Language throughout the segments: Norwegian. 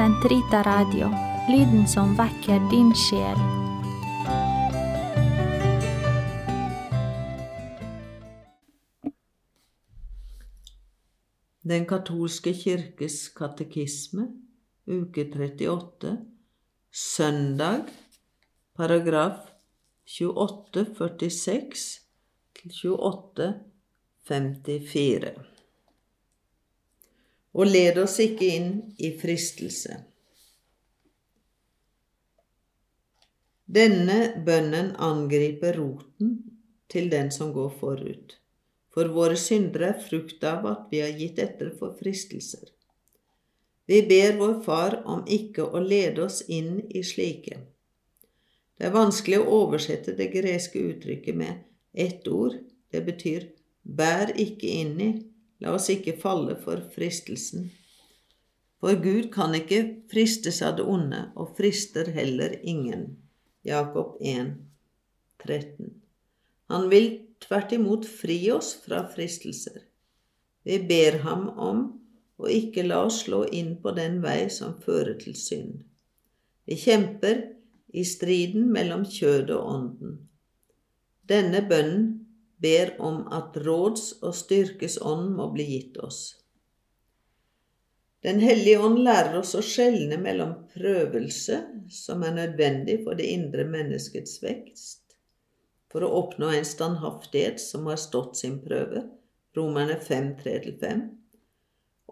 Sentrita Radio, lyden som vekker din sjel. Den katolske kirkes katekisme, uke 38, søndag, paragraf 2846 til 2854. Og led oss ikke inn i fristelse. Denne bønnen angriper roten til den som går forut. For våre syndere er frukt av at vi har gitt etter for fristelser. Vi ber vår Far om ikke å lede oss inn i slike. Det er vanskelig å oversette det greske uttrykket med ett ord. Det betyr bær ikke inn i, la oss ikke falle for fristelsen. For Gud kan ikke fristes av det onde, og frister heller ingen. Jakob 1, 13. Han vil tvert imot fri oss fra fristelser. Vi ber ham om å ikke la oss slå inn på den vei som fører til synd. Vi kjemper i striden mellom kjødet og ånden. Denne bønnen ber om at råds og styrkes ånd må bli gitt oss. Den hellige ånd lærer oss å skjelne mellom prøvelse, som er nødvendig for det indre menneskets vekst, for å oppnå en standhaftighet som har stått sin prøve, Romerne 5, 3-5,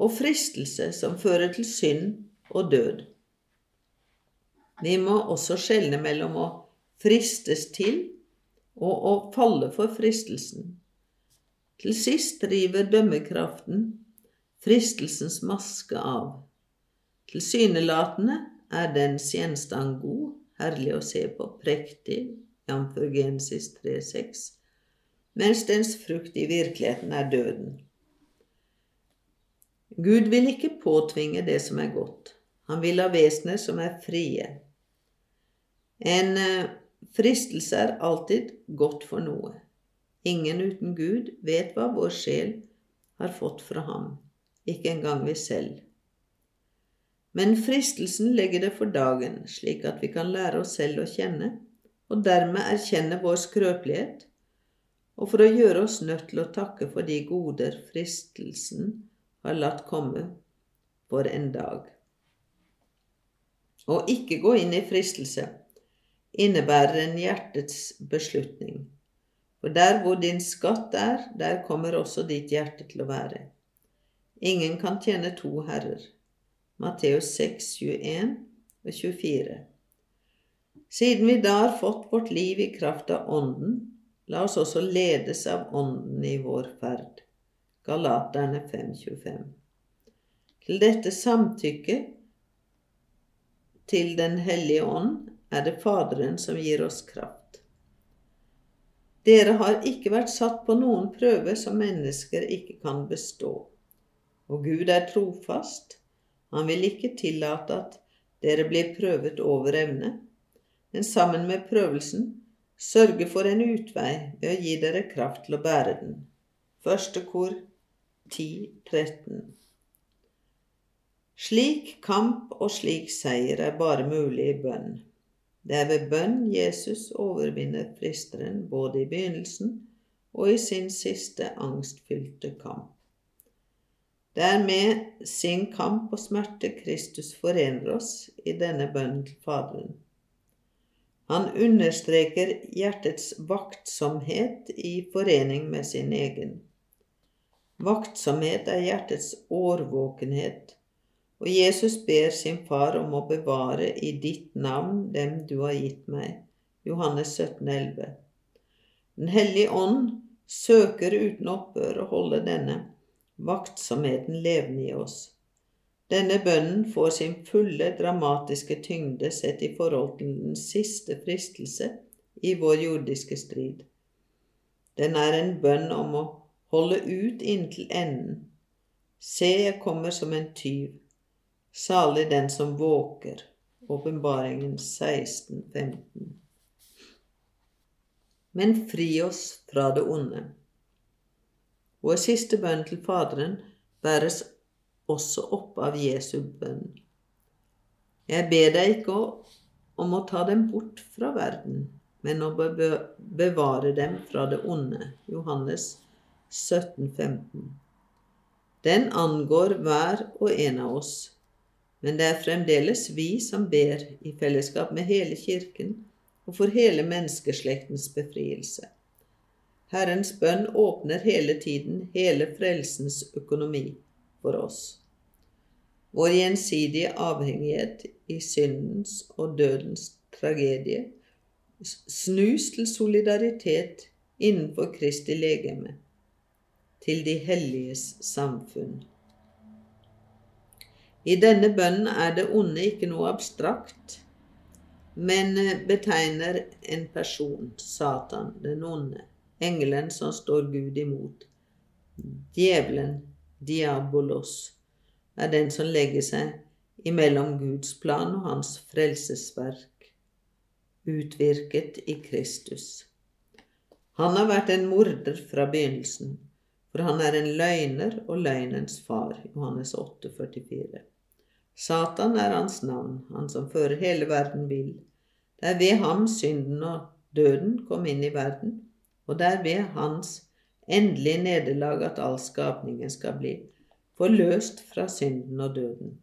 og fristelse som fører til synd og død. Vi må også skjelne mellom å fristes til og å falle for fristelsen. Til sist driver dømmekraften fristelsens maske av. Tilsynelatende er dens gjenstand god, herlig å se på, prektig, jf. Genesis 3,6, mens dens frukt i virkeligheten er døden. Gud vil ikke påtvinge det som er godt. Han vil ha vesener som er frie. En eh, fristelse er alltid godt for noe. Ingen uten Gud vet hva vår sjel har fått fra ham, ikke engang vi selv. Men fristelsen legger det for dagen, slik at vi kan lære oss selv å kjenne, og dermed erkjenne vår skrøpelighet, og for å gjøre oss nødt til å takke for de goder fristelsen har latt komme for en dag. Å ikke gå inn i fristelse innebærer en hjertets beslutning. For der hvor din skatt er, der kommer også ditt hjerte til å være. Ingen kan tjene to herrer. Matteus 6, 21 og 24. Siden vi da har fått vårt liv i kraft av Ånden, la oss også ledes av Ånden i vår ferd. Galaterne 5.25. Til dette samtykket til Den hellige ånd er det Faderen som gir oss kraft. Dere har ikke vært satt på noen prøve som mennesker ikke kan bestå. Og Gud er trofast. Han vil ikke tillate at dere blir prøvet over evne, men sammen med prøvelsen sørge for en utvei ved å gi dere kraft til å bære den. Første kor 10, 13. Slik kamp og slik seier er bare mulig i bønn. Det er ved bønn Jesus overvinner fristeren både i begynnelsen og i sin siste angstfylte kamp. Det er med sin kamp og smerte Kristus forener oss i denne bønnen til Faderen. Han understreker hjertets vaktsomhet i forening med sin egen. Vaktsomhet er hjertets årvåkenhet og Jesus ber sin far om å bevare i ditt navn dem du har gitt meg. Johannes 17, 11. Den hellige ånd søker uten opphør å holde denne vaktsomheten levende i oss. Denne bønnen får sin fulle dramatiske tyngde sett i forhold til den siste fristelse i vår jordiske strid. Den er en bønn om å holde ut inntil enden. Se, jeg kommer som en tyv. Salig den som våker. Åpenbaringen 16, 15. Men fri oss fra det onde. Vår siste bønn til Faderen bæres også opp av Jesu bønn. Jeg ber deg ikke om å ta dem bort fra verden, men å bevare dem fra det onde. Johannes 17, 15. Den angår hver og en av oss, men det er fremdeles vi som ber i fellesskap med hele Kirken og for hele menneskeslektens befrielse. Herrens bønn åpner hele tiden hele frelsens økonomi for oss. Vår gjensidige avhengighet i syndens og dødens tragedie snus til solidaritet innenfor Kristi legeme, til de helliges samfunn. I denne bønnen er det onde ikke noe abstrakt, men betegner en person, Satan, den onde, engelen som står Gud imot, djevelen, diabolos er den som legger seg imellom Guds plan og hans frelsesverk, utvirket i Kristus. Han har vært en morder fra begynnelsen, for han er en løgner og løgnens far, Johannes 8, 44. Satan er hans navn, han som fører hele verden vill. Det er ved ham synden og døden kom inn i verden, og det er ved hans endelige nederlag at all skapningen skal bli forløst fra synden og døden.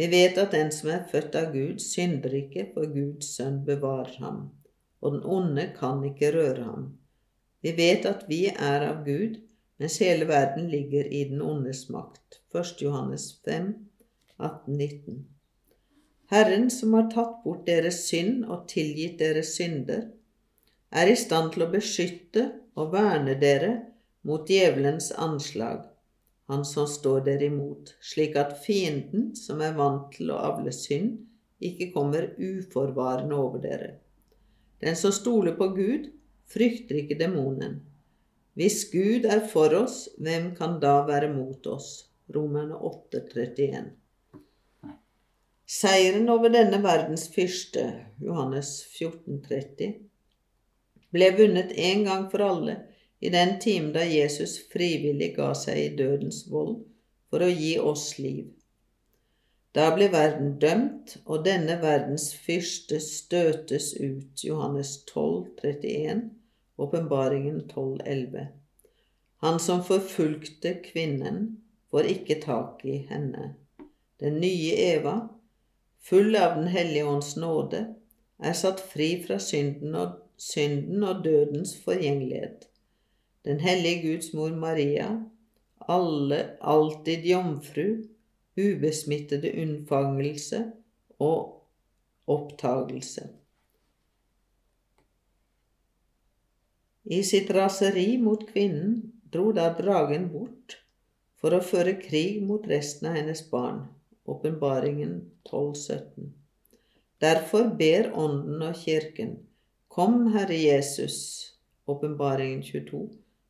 Vi vet at den som er født av Gud, synder ikke, for Guds sønn bevarer ham, og den onde kan ikke røre ham. Vi vet at vi er av Gud, mens hele verden ligger i den ondes makt. 1. Johannes 5, 18-19. Herren, som har tatt bort deres synd og tilgitt deres synder, er i stand til å beskytte og verne dere mot djevelens anslag han som står dere imot, slik at fienden, som er vant til å avle synd, ikke kommer uforvarende over dere. Den som stoler på Gud, frykter ikke demonen. Hvis Gud er for oss, hvem kan da være mot oss? Romerne 8, 31. Seieren over denne verdens fyrste, Johannes 14, 30, ble vunnet en gang for alle i den time da Jesus frivillig ga seg i dødens vold for å gi oss liv. Da ble verden dømt, og denne verdens fyrste støtes ut. Johannes 12, 31, Åpenbaringen 12,11. Han som forfulgte kvinnen, får ikke tak i henne. Den nye Eva, full av Den hellige ånds nåde, er satt fri fra synden og, synden og dødens forgjengelighet. Den hellige Guds mor Maria, alle alltid jomfru, ubesmittede unnfangelse og opptagelse. I sitt raseri mot kvinnen dro da dragen bort for å føre krig mot resten av hennes barn. Åpenbaringen 1217. Derfor ber Ånden og Kirken, Kom, Herre Jesus, Åpenbaringen 22,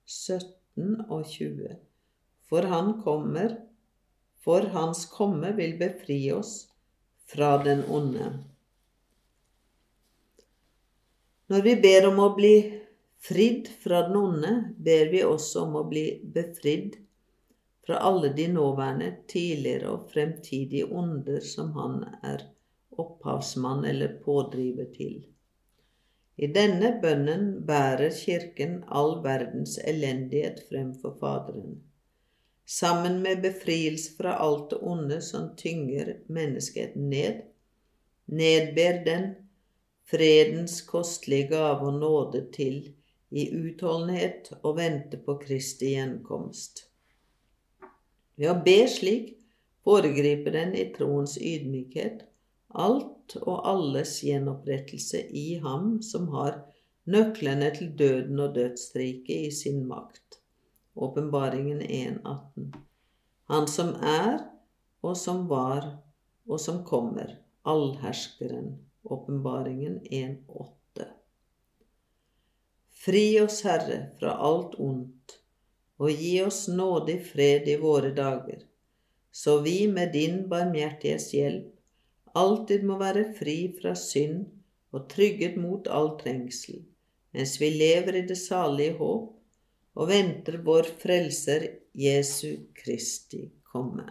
17 og 20. For han kommer, for hans komme vil befri oss fra den onde. Når vi ber om å bli fridd fra den onde, ber vi også om å bli befridd fra alle de nåværende, tidligere og fremtidige onder som han er opphavsmann eller pådriver til. I denne bønnen bærer Kirken all verdens elendighet frem for Faderen. Sammen med befrielse fra alt det onde som tynger menneskeheten ned, nedber den fredens kostelige gave og nåde til i utholdenhet og vente på Kristi gjenkomst. Ved å be slik foregriper den i troens ydmykhet alt og alles gjenopprettelse i ham som har nøklene til døden og dødsriket i sin makt. Åpenbaringen 1.18. Han som er, og som var, og som kommer, allherskeren. Åpenbaringen 1.8. Fri oss, Herre, fra alt ondt, og gi oss nådig fred i våre dager, så vi med din barmhjertighets hjelp alltid må være fri fra synd og trygget mot all trengsel, mens vi lever i det salige håp og venter vår Frelser Jesu Kristi komme.